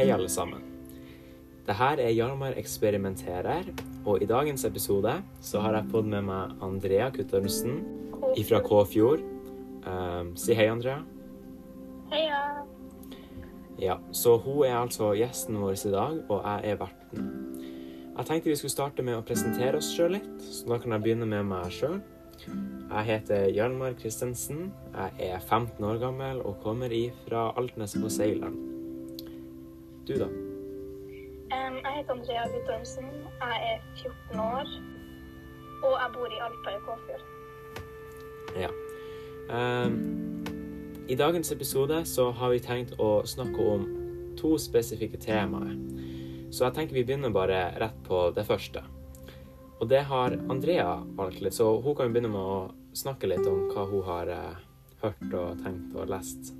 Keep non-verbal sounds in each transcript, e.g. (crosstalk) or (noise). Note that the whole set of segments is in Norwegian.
Hei, alle sammen. Det her er Hjalmar eksperimenterer, og i dagens episode så har jeg fått med meg Andrea Guttormsen fra Kåfjord. Um, si hei, Andrea. Heia. Ja, så hun er altså gjesten vår i dag, og jeg er verten. Jeg tenkte vi skulle starte med å presentere oss sjøl litt, så da kan jeg begynne med meg sjøl. Jeg heter Hjalmar Christensen. Jeg er 15 år gammel og kommer ifra Altnes på Seileren. Du, da? Um, jeg heter Andrea Guttormsen. Jeg er 14 år. Og jeg bor i Alta i Kåfjord. Ja. Um, I dagens episode så har vi tenkt å snakke om to spesifikke temaer. Så jeg tenker vi begynner bare rett på det første. Og det har Andrea valgt litt, så hun kan begynne med å snakke litt om hva hun har eh, hørt og tenkt og lest.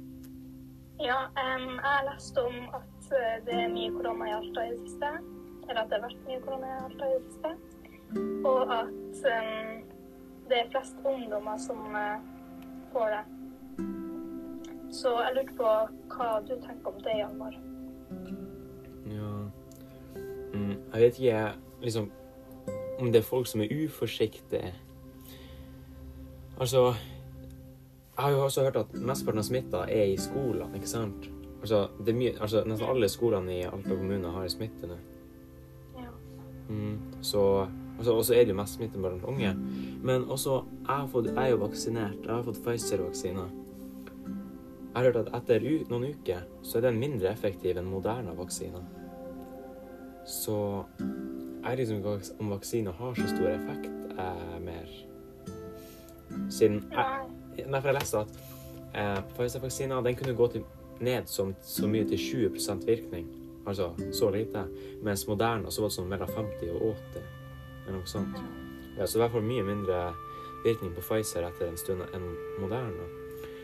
Ja, um, jeg har lest om at det er mye korona i Alta i det siste. Eller at det har vært mye korona i Alta i det siste. Og at um, det er flest ungdommer som uh, får det. Så jeg lurte på hva du tenker om det, Hjalmar. Ja mm, Jeg vet ikke jeg liksom om det er folk som er uforsiktige. Altså Jeg har jo også hørt at mesteparten av smitta er i skolene, ikke sant? Altså, mye, altså Nesten alle skolene i Alta kommune har smitte nå. Ja. Mm, så altså, Og så er det jo mest smitte blant unge. Men også jeg, har fått, jeg er jo vaksinert. Jeg har fått Pfizer-vaksiner. Jeg har hørt at etter u noen uker så er den mindre effektiv enn moderne vaksiner. Så jeg vet liksom ikke om vaksiner har så stor effekt eh, mer. Siden jeg, Nei. For jeg leste at eh, Pfizer-vaksina den kunne gå til, ned som, så mye til 20% virkning. Altså så lite. Mens Moderna så var det sånn mellom 50 og 80, eller noe sånt. Ja, så i hvert fall mye mindre virkning på Pfizer etter en stund enn Moderna.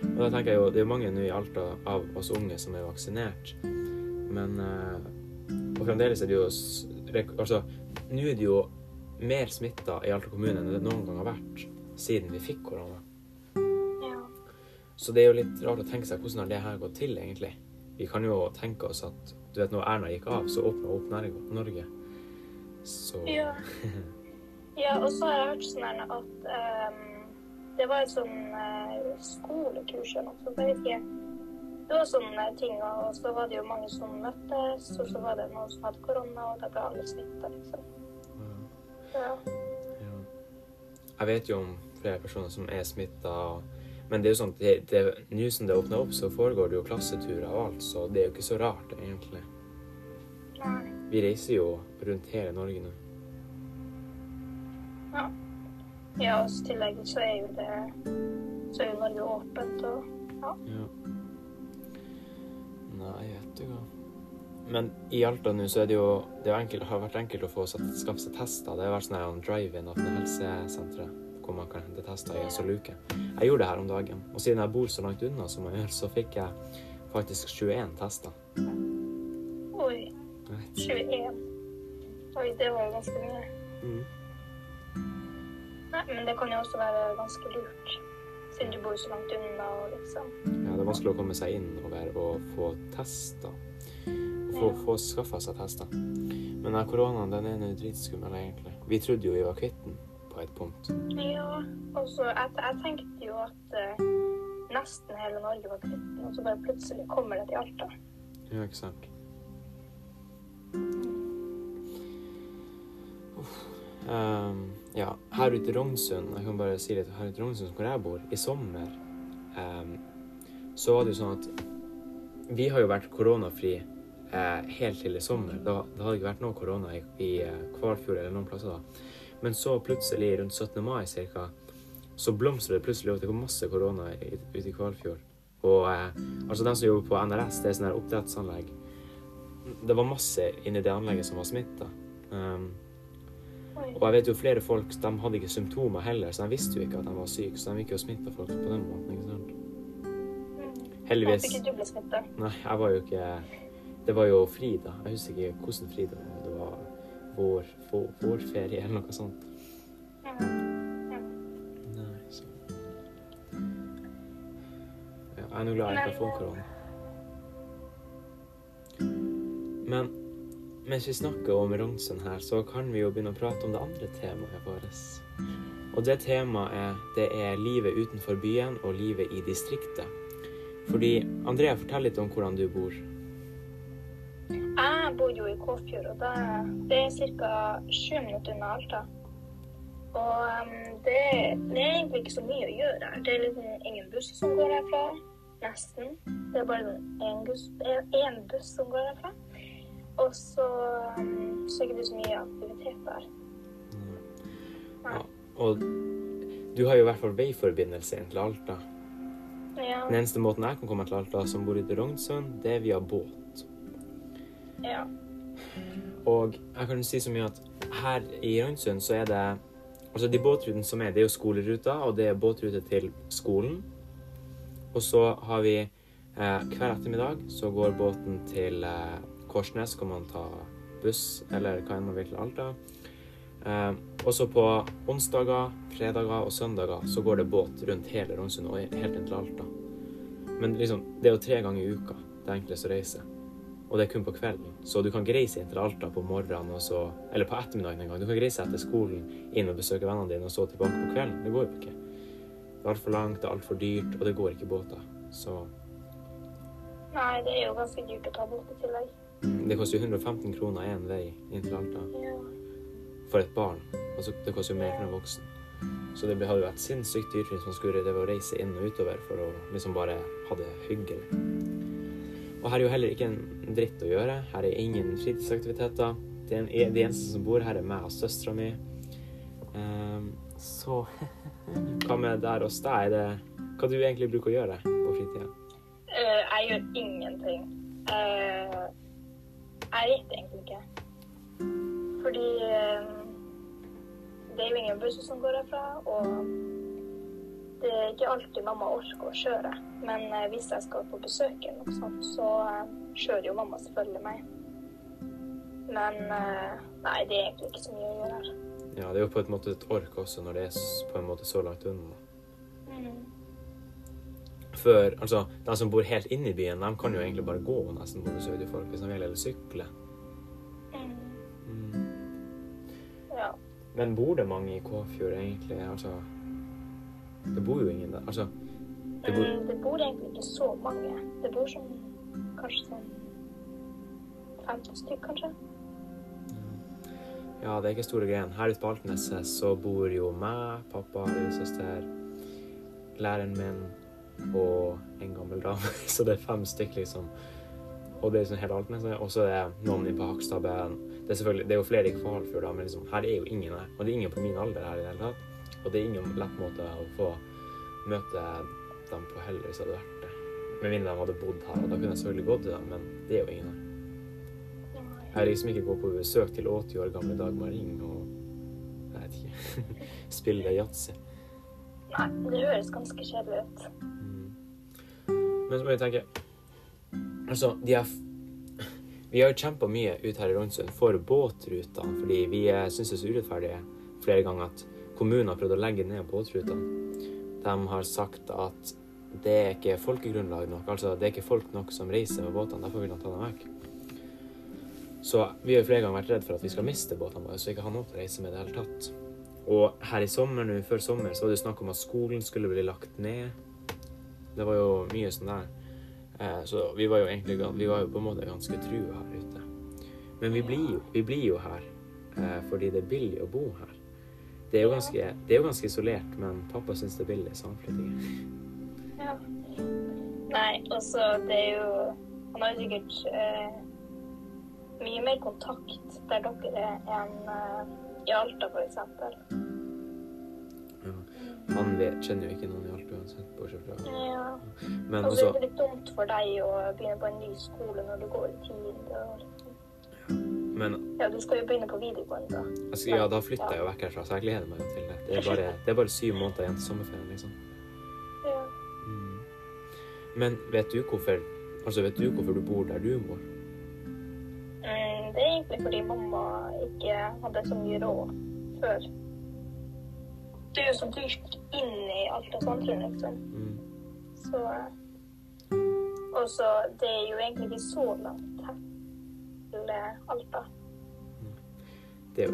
Og da tenker jeg jo, Det er jo mange nå i Alta av oss unge som er vaksinert. Men eh, Og fremdeles er det jo Altså, nå er det jo mer smitta i Alta kommune enn det noen gang har vært siden vi fikk korona. Så det er jo litt rart å tenke seg hvordan har det her gått til, egentlig. Vi kan jo tenke oss at du vet, når Erna gikk av, så åpna opp Norge-. Så Ja. (laughs) ja, og så har jeg hørt sånn at um, det var et sånn uh, skolekurs eller noe sånt, jeg vet ikke. Det var sånne ting, og så var det jo mange som møttes, og så var det noen som hadde korona, og da ble alle smitta, liksom. Ja. Ja. Jeg vet jo om flere personer som er smitta, men det er jo sånn at nå som det åpner opp, så foregår det jo klasseturer og alt, så det er jo ikke så rart, egentlig. Nei. Vi reiser jo rundt hele Norge nå. Ja. Ja, og i tillegg så er jo det Så er jo Norge åpent, og ja. Ja. Nei, vet du hva. Men i Alta nå så er det jo Det enkelt, har vært enkelt å få skaffet skaffe seg tester. Det har vært sånn drive-in av helsesenteret hvor man kan hente tester i en sånn luke. Jeg gjorde det her om dagen, og siden jeg bor så langt unna som jeg gjør, så fikk jeg faktisk 21 tester. Oi. 21. Oi, det var jo ganske mye. Mm. Nei, men det kan jo også være ganske lurt, siden du bor så langt unna og liksom Ja, det er vanskelig å komme seg innover og få tester. Og få, få skaffa seg tester. Men koronaen, den er nå dritskummel, egentlig. Vi trodde jo vi var kvitt den et punkt. Ja, og så jeg, jeg tenkte jo at uh, nesten hele Norge var kvitt den, og så bare plutselig kommer det til Alta. Ja, ikke sant. Ehm, ja, her ute i Rognsund, jeg kan bare si litt, her ute i Rognsund hvor jeg bor, i sommer, um, så var det jo sånn at vi har jo vært koronafri eh, helt til i sommer. Da, da hadde det ikke vært noe korona i, i eh, Kvalfjord eller noen plasser da. Men så plutselig, rundt 17. mai cirka, så blomstrer det plutselig opp. Det kom masse korona ute i Kvalfjord. Og eh, altså de som jobber på NRS, det er sånn oppdrettsanlegg, det var masse inni det anlegget som var smitta. Um, og jeg vet jo flere folk de hadde ikke symptomer heller, så de visste jo ikke at de var syke. Så de gikk jo og smitta folk på den måten. ikke sant? Mm. Heldigvis. Håper ikke du ble smitta. Nei, jeg var jo ikke Det var jo Frida. Jeg husker ikke hvordan Frida var. Vår, vår, vårferie eller noe sånt. Nei, så Jeg er nå glad jeg ikke har fått korona. Men mens vi snakker om Ronsen her, så kan vi jo begynne å prate om det andre temaet vårt. Og det temaet det er livet utenfor byen og livet i distriktet. Fordi Andrea, fortell litt om hvordan du bor. Jeg bor jo i Kåfjord, og det, det er ca. sju minutter unna Alta. Og um, det, det, er egentlig ikke så mye å gjøre her. Det er liksom ingen buss som går herfra. Nesten. Det er bare én buss, en buss som går herfra. Og så, um, så er det ikke så mye aktivitet der. Ja, og du har jo i hvert fall veiforbindelse inn til Alta. Ja. Den eneste måten jeg kan komme til Alta som bor i Rognsund, det er via båt. Ja. Og jeg kan si så mye at her i Rønnsund så er det Altså de båtrutene som er, det er jo skoleruta, og det er båtrute til skolen. Og så har vi eh, hver ettermiddag så går båten til eh, Korsnes, kan man ta buss eller hva enn man vil til Alta. Eh, og så på onsdager, fredager og søndager så går det båt rundt hele Rognsund og helt inn til Alta. Men liksom, det er jo tre ganger i uka det er enklest å reise. Og det er kun på kvelden. Så du kan ikke reise inn til Alta på morgenen så Eller på ettermiddagen en gang. Du kan ikke reise etter skolen inn og besøke vennene dine og så tilbake på kvelden. Det går jo ikke. Det er altfor langt, det er altfor dyrt, og det går ikke båter. Så Nei, det er jo ganske dyrt å ta båt i tillegg. det koster jo 115 kroner én vei inn til Alta Ja. for et barn. Altså, det koster jo mer for en voksen. Så det hadde jo vært sinnssykt dyrt hvis man skulle det å reise inn og utover for å liksom bare ha det hyggelig. Og her er jo heller ikke en dritt å gjøre. Her er ingen fritidsaktiviteter. Det en, de eneste som bor her, er meg og søstera mi. Um, så (laughs) hva med der hos deg? Er det hva du egentlig bruker å gjøre på fritida? Uh, jeg gjør ingenting. Uh, jeg vet egentlig ikke. Fordi eh, det er jo ingen busser som går herfra, og det er ikke alltid mamma orker å kjøre. Men eh, hvis jeg skal på besøk eller noe sånt, så eh, kjører jo mamma selvfølgelig meg. Men eh, nei, det er egentlig ikke så mye å gjøre her. Ja, det er jo på en måte et ork også når det er på en måte så langt unna. Mm. Før, altså, De som bor helt inne i byen, de kan jo egentlig bare gå nesten på besøk til folk hvis de vil, eller sykle. Mm. Mm. Ja. Men bor det mange i Kåfjord egentlig? Altså, det bor jo ingen der. Altså, det bor, Mm, det bor egentlig ikke så mange. Det bor sånn kanskje sånn 50 stykk, kanskje. ja, det er ikke store greiene. Her ute på Alteneset så bor jo meg, pappa, lillesøster, læreren min og en gammel dame. (laughs) Så det er fem stykker, liksom. Og det er liksom hele Altneset. Og så er det noen på Hakstadben. Det det er jo flere i Kvalfjord, da, men liksom, her er jo ingen her. Og det er ingen på min alder her i det hele tatt. Og det er ingen lett måte å få møte dem på heller hvis det hadde vært det. Med mindre de hadde bodd her, og da kunne jeg selvfølgelig gått til dem, men det er jo ingen her. Jeg har liksom ikke gått på besøk til 80 år gamle Dagmar Ring og jeg vet ikke, (laughs) spille yatzy. Nei, det høres ganske kjedelig ut. Mm. Men så må jeg tenke Altså, de er (laughs) Vi har jo kjempa mye ut her i Rognsund for båtrutene, fordi vi eh, syns det er så urettferdig flere ganger at kommunen har prøvd å legge ned båtrutene. De har sagt at det er ikke folkegrunnlag nok, altså det er ikke folk nok som reiser med båtene, derfor vil de ta dem vekk. Så vi har flere ganger vært redd for at vi skal miste båtene våre, så ikke ha noe å reise med i det hele tatt. Og her i sommer, nå før sommer, så var det snakk om at skolen skulle bli lagt ned. Det var jo mye sånn der. Eh, så vi var jo egentlig vi var jo på en måte ganske trua her ute. Men vi blir jo, vi blir jo her eh, fordi det er billig å bo her. Det er jo ganske, det er jo ganske isolert, men pappa syns det er billig samflytting. Ja. Nei, også det er jo Han har jo sikkert eh, mye mer kontakt der dere er enn eh, i Alta, eksempel. Ja. Han vet, kjenner jo ikke noen i Alta uansett, bortsett fra Ja. Men også, også er det litt dumt for deg å begynne på en ny skole når du går i tid. og- Men Ja, du skal jo begynne på videregående, da. Altså, ja, da flytter jeg jo vekk herfra, så jeg gleder meg jo til det. Det er bare, det er bare syv måneder igjen til sommerferien, liksom. Ja. Mm. Men vet du hvorfor Altså, vet du hvorfor du bor der du bor? Mm, det er egentlig fordi mamma ikke hadde så mye råd før. Det er jo så dyrt inn i Alta samfunn, liksom. Mm. Så Og så Det er jo egentlig ikke så langt her. Til Alta.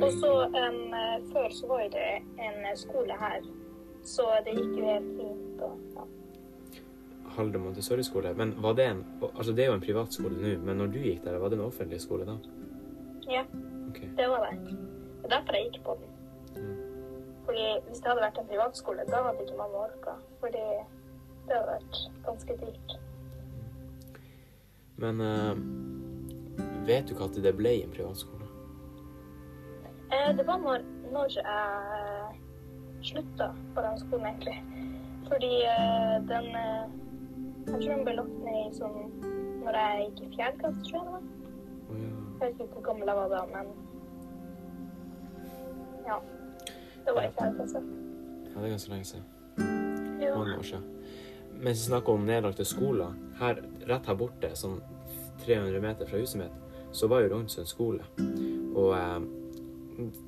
Og så um, før så var jo det en skole her, så det gikk jo helt fint. Og, ja. Halde Montessori-skole. Men var det en Altså, det er jo en privatskole nå, men når du gikk der, var det en offentlig skole da? ja, okay. det var det. Det er derfor jeg gikk på den. Mm. Fordi hvis det hadde vært en privatskole, da hadde ikke mamma orka. Fordi det hadde vært ganske dyrt. Men eh, vet du når det ble en privatskole? Eh, det var når, når jeg slutta på den skolen, egentlig. Fordi eh, den eh, Jeg tror den ble lagt ned i sånn når jeg gikk i fjerde klasse, tror jeg det var. Oh, ja. Jeg vet ikke hvor gammel jeg var da, men Ja. Det var i fjerde klasse. ja, det er ganske lenge siden. Ja. Mange år siden. Mens vi snakker om nedlagte skoler, her, rett her borte, sånn 300 meter fra huset mitt, så var jo Rognsund skole. Og eh,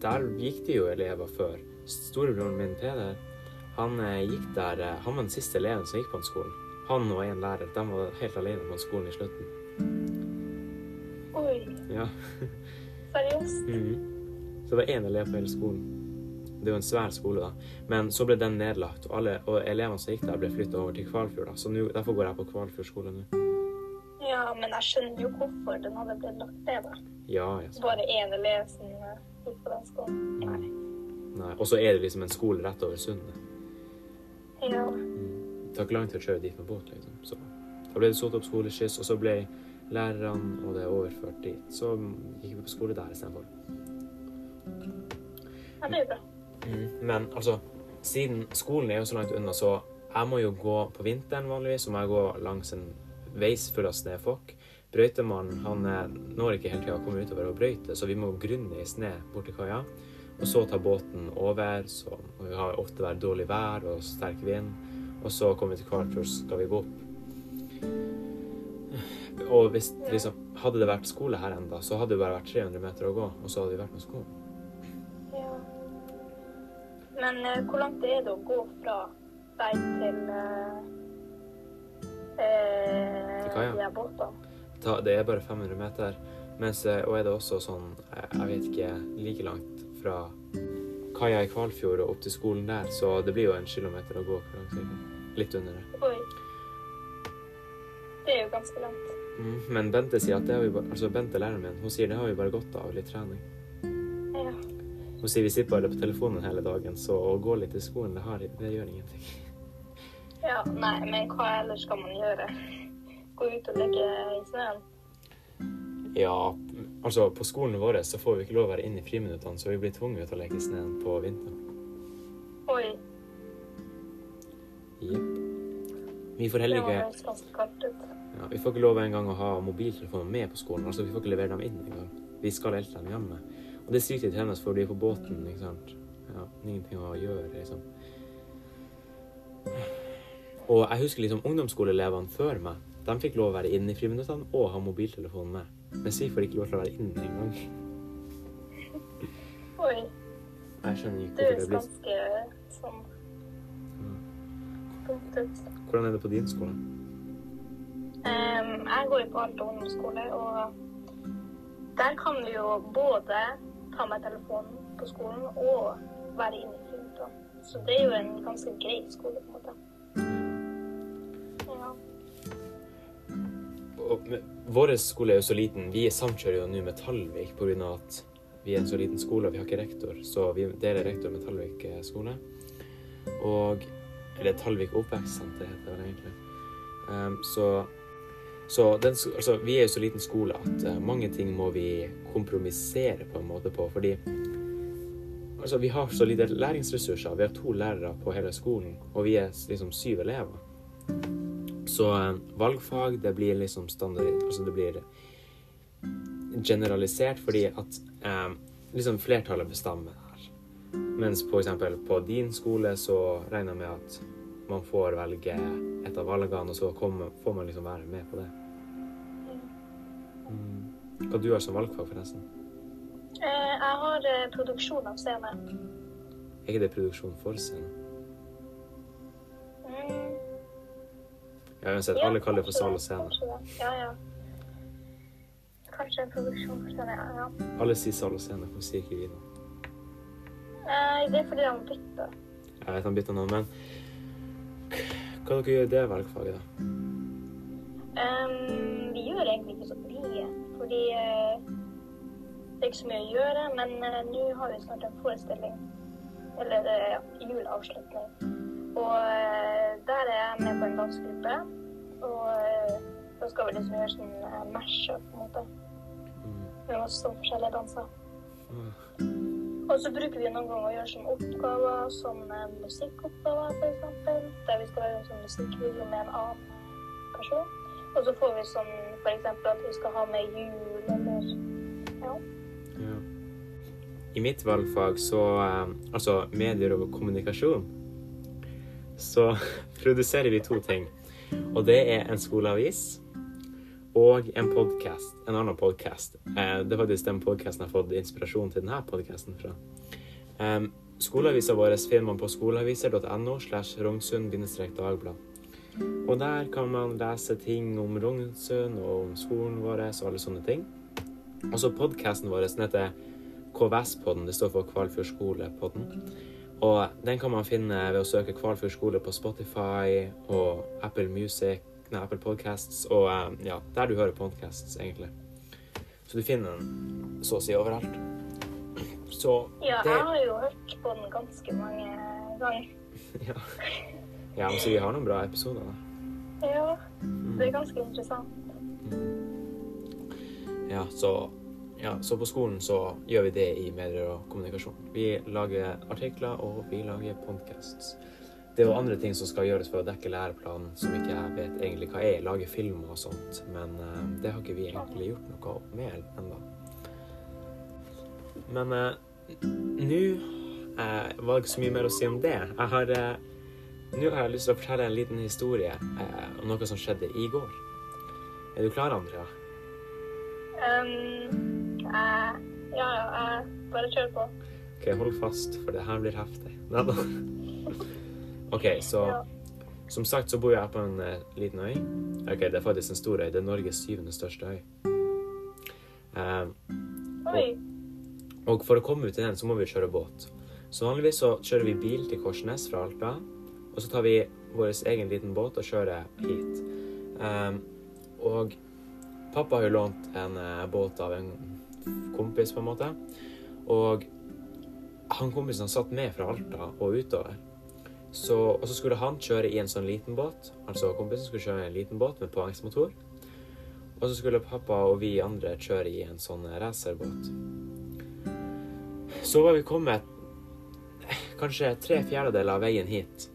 der gikk det jo elever før. Storebroren min Peder, han eh, gikk der eh, Han var den siste eleven som gikk på den skolen. Han og en lærer, de var helt alene på den skolen i slutten. Oi, Ja. seriøst? (laughs) Mhm. Så det var én elev på hele skolen. Det er jo en svær skole, da. Men så ble den nedlagt, og, alle, og elevene som gikk der, ble flytta over til Kvalfjord. da. Så nu, derfor går jeg på Kvalfjord skole nå. Men jeg skjønner jo hvorfor den hadde blitt lagt ned, da. Ja. Bare én elev som eh, gikk på den skolen. Nei. Nei. Og så er det liksom en skole rett over sundet. Ja. Mm. Det tar ikke lang tid å kjøre dit med båt, liksom. Så da ble det satt opp skoleskyss, og så ble lærerne og det overført dit. Så gikk vi på skole der istedenfor. ja, det er bra. Mm. Men altså, siden skolen er jo så langt unna, så jeg må jo gå på vinteren vanligvis, så må jeg gå langs en veis full av snøfokk. Brøytemannen han når ikke hele tida å komme utover og brøyte, så vi må grunne i snø bort til kaia. Og så ta båten over, så vi har ofte vært dårlig vær og sterk vind. Og så kommer vi til Kvartfjord, skal vi gå opp. Og hvis liksom, hadde det vært skole her enda, så hadde det bare vært 300 meter å gå, og så hadde vi vært med skolen. Ja. Men uh, hvor langt er det å gå fra deg til uh, eh, Her båtene? ta, det er bare 500 meter. Mens, eh, og er det også sånn, eh, jeg vet ikke, like langt fra kaia i Kvalfjord og opp til skolen der, så det blir jo en kilometer å gå. Litt under det. Oi. Det er jo ganske langt. Mm. Men Bente sier at det har vi bare, altså Bente læreren min, hun sier det har vi bare godt av litt trening. Ja. Hun sier vi sitter bare på telefonen hele dagen, så å gå litt i skolen, det, har, det gjør ingenting. ja. Nei, men hva ellers skal man gjøre? Gå ut og leke i snøen? Ja, altså på skolen vår så får vi ikke lov å være inne i friminuttene, så vi blir tvunget til å leke i sneen på vinteren. Oi. Jepp. Vi får heller ikke ikke høres kaldt ut. Ja, vi får ikke lov engang å ha mobiltelefoner med på skolen. altså Vi får ikke levere dem inn engang. Vi skal elte dem hjemme. Og det er sykt hennes, for de er på båten, ikke sant. Ja, ingenting å gjøre, liksom. Og jeg husker liksom ungdomsskoleelevene før meg. De fikk lov å være inne i friminuttene og ha mobiltelefonen med. Mens vi får ikke lov til å være inne engang. Oi. Jeg skjønner ikke Det hvorfor høres det blir ganske sånn. Hvordan er det på din skole? Um, jeg går jo på Alta ungdomsskole, og der kan du jo både ta med telefonen på skolen og være inne i friminuttene. Så det er jo en ganske grei skole, på en måte. Og, vår skole er jo så liten. Vi samkjører jo nå med Tallvik pga. at vi er en så liten skole og vi har ikke rektor. Så vi deler rektor med Tallvik eh, skole. Og Eller Tallvik oppvekstsenter heter det egentlig. Um, så så den, altså, vi er jo så liten skole at eh, mange ting må vi kompromissere på en måte på. Fordi altså, vi har så lite læringsressurser. Vi har to lærere på hele skolen, og vi er liksom syv elever. Så eh, valgfag, det blir liksom standard Altså det blir generalisert fordi at eh, liksom flertallet bestemmer her. Mens på eksempel på din skole så regner jeg med at man får velge et av valgene, og så kommer, får man liksom være med på det. Mm. Hva du har som valgfag, forresten? Eh, jeg har eh, produksjon av scene. Er ikke det produksjon for scenen? Ja, uansett, alle kaller det for sal og scene. Ja, ja. kanskje en produksjonsscene, ja. Alle sier sal og scene, hvorfor sier ikke vi det? Eh, det er fordi han bytter. Jeg vet han bytta nå, men hva dere gjør i det valgfaget, da? Um, vi gjør egentlig ikke så mye, fordi eh, det er ikke så mye å gjøre, men eh, nå har vi snart en forestilling, eller ja, juleavslutning. Og eh, der er jeg med på en dansegruppe, og eh, da skal vi liksom gjøre sånn uh, mash-up, på en måte, Mm. med masse forskjellige danser. Ah, Og så bruker vi noen ganger å gjøre sånne oppgaver, som eh, musikkoppgaver f.eks., der vi skal en sånn musikkvideo med en annen person. Og så får vi sånn f.eks. at vi skal ha med jul, eller ja. Ja. I mitt valgfag så eh, Altså medier og kommunikasjon. Så produserer vi to ting. Og det er en skoleavis og en podkast. En annen podkast. Eh, det er faktisk den podkasten jeg har fått inspirasjon til denne podkasten fra. Um, skoleavisa vår finner man på skoleaviser.no slash rognsund-dagblad. Og der kan man lese ting om Rognsund og om skolen vår og alle sånne ting. Og så podkasten vår den heter KVS-podden. Det står for Kvalfjord skole-podden. Og den kan man finne ved å søke Kvalfjord skole på Spotify og Apple Music, nei, Apple Podcasts og eh, ja, der du hører podcasts, egentlig. Så du finner den så å si overalt. Så Ja, det jeg har jo hørt på den ganske mange ganger. (laughs) ja. ja, men så vi har noen bra episoder, da. Ja, det er ganske interessant. Ja, så, ja, så på skolen så gjør vi det i medier og kommunikasjon. Vi lager artikler, og vi lager podcasts. Det er jo andre ting som skal gjøres for å dekke læreplanen, som ikke jeg vet egentlig hva er. Lage filmer og sånt. Men eh, det har ikke vi egentlig gjort noe med ennå. Men eh, nå eh, var det ikke så mye mer å si om det. Jeg har eh, Nå har jeg lyst til å fortelle en liten historie eh, om noe som skjedde i går. Er du klar, Andrea? Um, jeg, ja, ja, jeg bare kjør på. Ok, hold fast, for det her blir heftig. Neida. (laughs) OK, så Ja. Som sagt så bor jeg på en eh, liten øy. OK, det er faktisk en stor øy. Det er Norges syvende største øy. Eh, Oi. og for å komme ut til den, så må vi kjøre båt. Så vanligvis så kjører vi bil til Korsnes fra Alta, og så tar vi vår egen liten båt og kjører hit. Eh, og pappa har jo lånt en eh, båt av en kompis, på en måte. Og han kompisen satt med fra Alta og utover. Så, og så skulle han kjøre i en sånn liten båt. Altså kompisen skulle kjøre i en liten båt med påhengsmotor. Og så skulle pappa og vi andre kjøre i en sånn racerbåt. Så var vi kommet kanskje tre fjerdedeler av veien hit.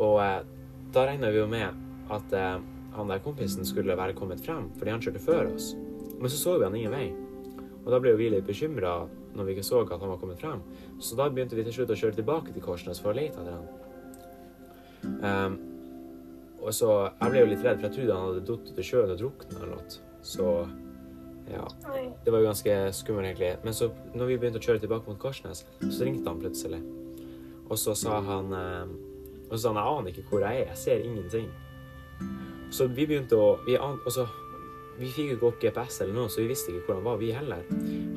Og eh, da regna vi jo med at eh, han der kompisen skulle være kommet frem, fordi han kjørte før oss. Men så så vi han ingen vei. Og da ble jo vi litt bekymra når vi ikke så at han var kommet frem. Så da begynte vi til slutt å kjøre tilbake til Korsnes for å lete etter han. Um, og så Jeg ble jo litt redd, for jeg trodde han hadde falt til sjøen og drukna eller noe. Så ja. Det var jo ganske skummelt, egentlig. Men så, når vi begynte å kjøre tilbake mot Korsnes, så ringte han plutselig. Og så sa han eh, Og så sa han jeg aner ikke hvor jeg er, jeg ser ingenting. Så vi begynte å Vi, an, og så, vi fikk jo ikke opp GPS eller noe, så vi visste ikke hvor han var, vi heller.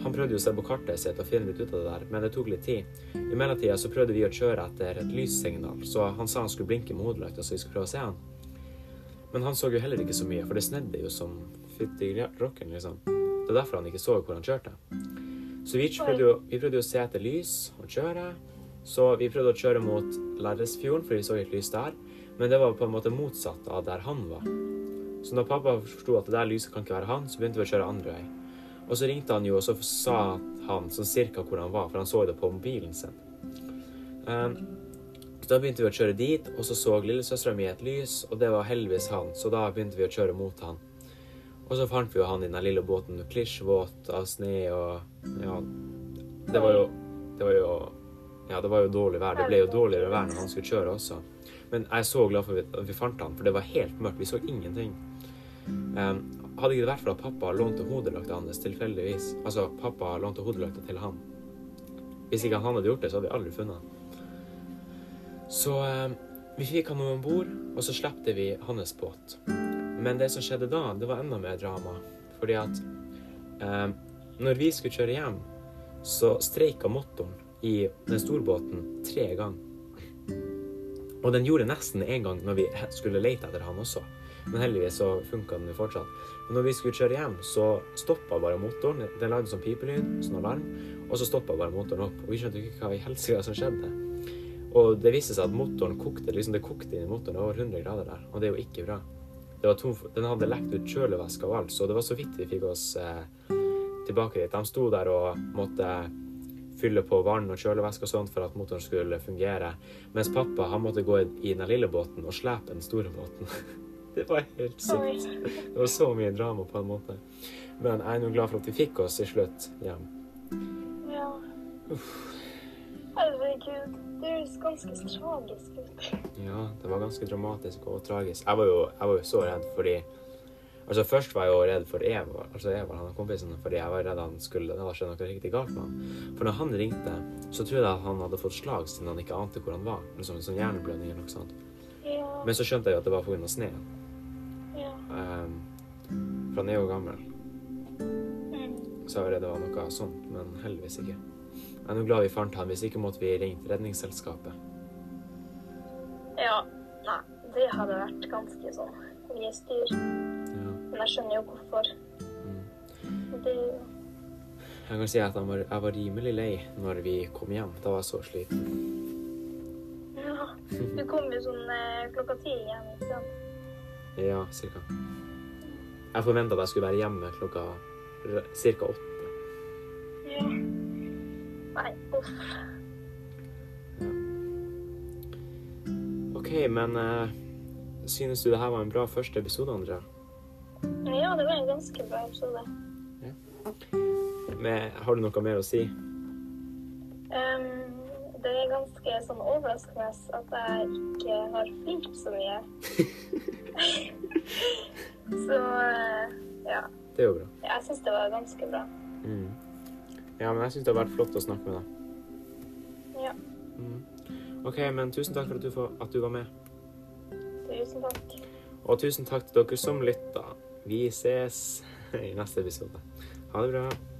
Han prøvde jo å se på kartet sitt og finne litt ut av det der, men det tok litt tid. I mellomtida så prøvde vi å kjøre etter et lyssignal, så han sa han skulle blinke med hodelykta så vi skulle prøve å se han. Men han så jo heller ikke så mye, for det snedde jo som fytti rocken, liksom. Det er derfor han ikke så hvor han kjørte. Så vi prøvde, jo, vi prøvde jo å se etter lys og kjøre. Så vi prøvde å kjøre mot Lerresfjorden, for vi så et lys der. Men det var på en måte motsatt av der han var. Så da pappa forsto at det der lyset kan ikke være han, så begynte vi å kjøre andre vei. Og så ringte han jo, og så sa han sånn cirka hvor han var, for han så det på mobilen sin. Um, så da begynte vi å kjøre dit, og så så lillesøstera mi et lys, og det var heldigvis han, så da begynte vi å kjøre mot han. Og så fant vi jo han i den lille båten, klisjvåt av sne og Ja, det var jo Det var jo Ja, det var jo dårlig vær. Det ble jo dårligere vær når han skulle kjøre også. Men jeg er så glad for at vi fant han, for det var helt mørkt. Vi så ingenting. Um, hadde ikke det vært for at pappa lånte hodelykta hans tilfeldigvis Altså, pappa lånte hodelykta til han. Hvis ikke han hadde gjort det, så hadde vi aldri funnet han. Så um, vi fikk han om bord, og så slepte vi hans båt. Men det som skjedde da, det var enda mer drama. Fordi at um, når vi skulle kjøre hjem, så streika motoren i den storbåten tre ganger. Og den gjorde nesten én gang når vi skulle lete etter han også. Men heldigvis så funka den jo fortsatt. Men når vi skulle kjøre hjem, så stoppa bare motoren. Den lagde sånn pipelyd, sånn alarm, og så stoppa bare motoren opp. Og vi skjønte ikke hva i helsike som skjedde. Og det viste seg at motoren kokte. liksom Det kokte inn i motoren. Over 100 grader der, og det er jo ikke bra. Tom, den hadde lekt ut kjølevæske og alt, så det var så vidt vi fikk oss eh, tilbake dit. De sto der og måtte fylle på vann og kjølevæske og sånt for at motoren skulle fungere. Mens pappa han måtte gå i den lille båten og slepe den store båten. (laughs) (laughs) Det var helt sykt. Det var så mye drama på en måte. Men jeg er nå glad for at vi fikk oss til slutt hjem. Ja. Herregud. Det høres ganske tragisk ut. Ja, det var ganske dramatisk og tragisk. Jeg var jo, jeg var jo så redd fordi Altså Først var jeg jo redd for Eva, altså Eva, han kompisen, fordi jeg var redd han skulle det hadde skjedd noe riktig galt med han. For når han ringte, så trodde jeg at han hadde fått slag siden han ikke ante hvor han var. Liksom en sånn hjerneblødning eller noe sånt. Ja. Men så skjønte jeg jo at det var pga. sneen. Ja. Um, for han er jo gammel, Mm. så jeg var redd det var noe sånt, men heldigvis ikke. Jeg er nå glad vi fant han, hvis ikke måtte vi ringt Redningsselskapet. ja. Nei, det hadde vært ganske sånn mye styr. Ja. Men jeg skjønner jo hvorfor. Mm. Det Jeg kan si at var, jeg var rimelig lei når vi kom hjem. Da var jeg så sliten. Ja. Du kom jo sånn eh, klokka ti igjen, ikke sant? Ja, cirka. Jeg forventa at jeg skulle være hjemme klokka cirka åtte. Ja. Nei, uff. OK, men uh, synes du det her var en bra første episode, Andrea? Ja, det var en ganske bra episode. Ja. Men har du noe mer å si? Um, det er ganske sånn overraskende at jeg ikke har fylt så mye. (laughs) (laughs) så eh, ja. Det er jo bra. Jeg syns det var ganske bra. Mm. Ja, men jeg syns det har vært flott å snakke med deg. Ja. Mm. OK, men tusen takk for at du, for, at du var med. Tusen takk. Og tusen takk til dere som lytta. Vi ses i neste episode. Ha det bra.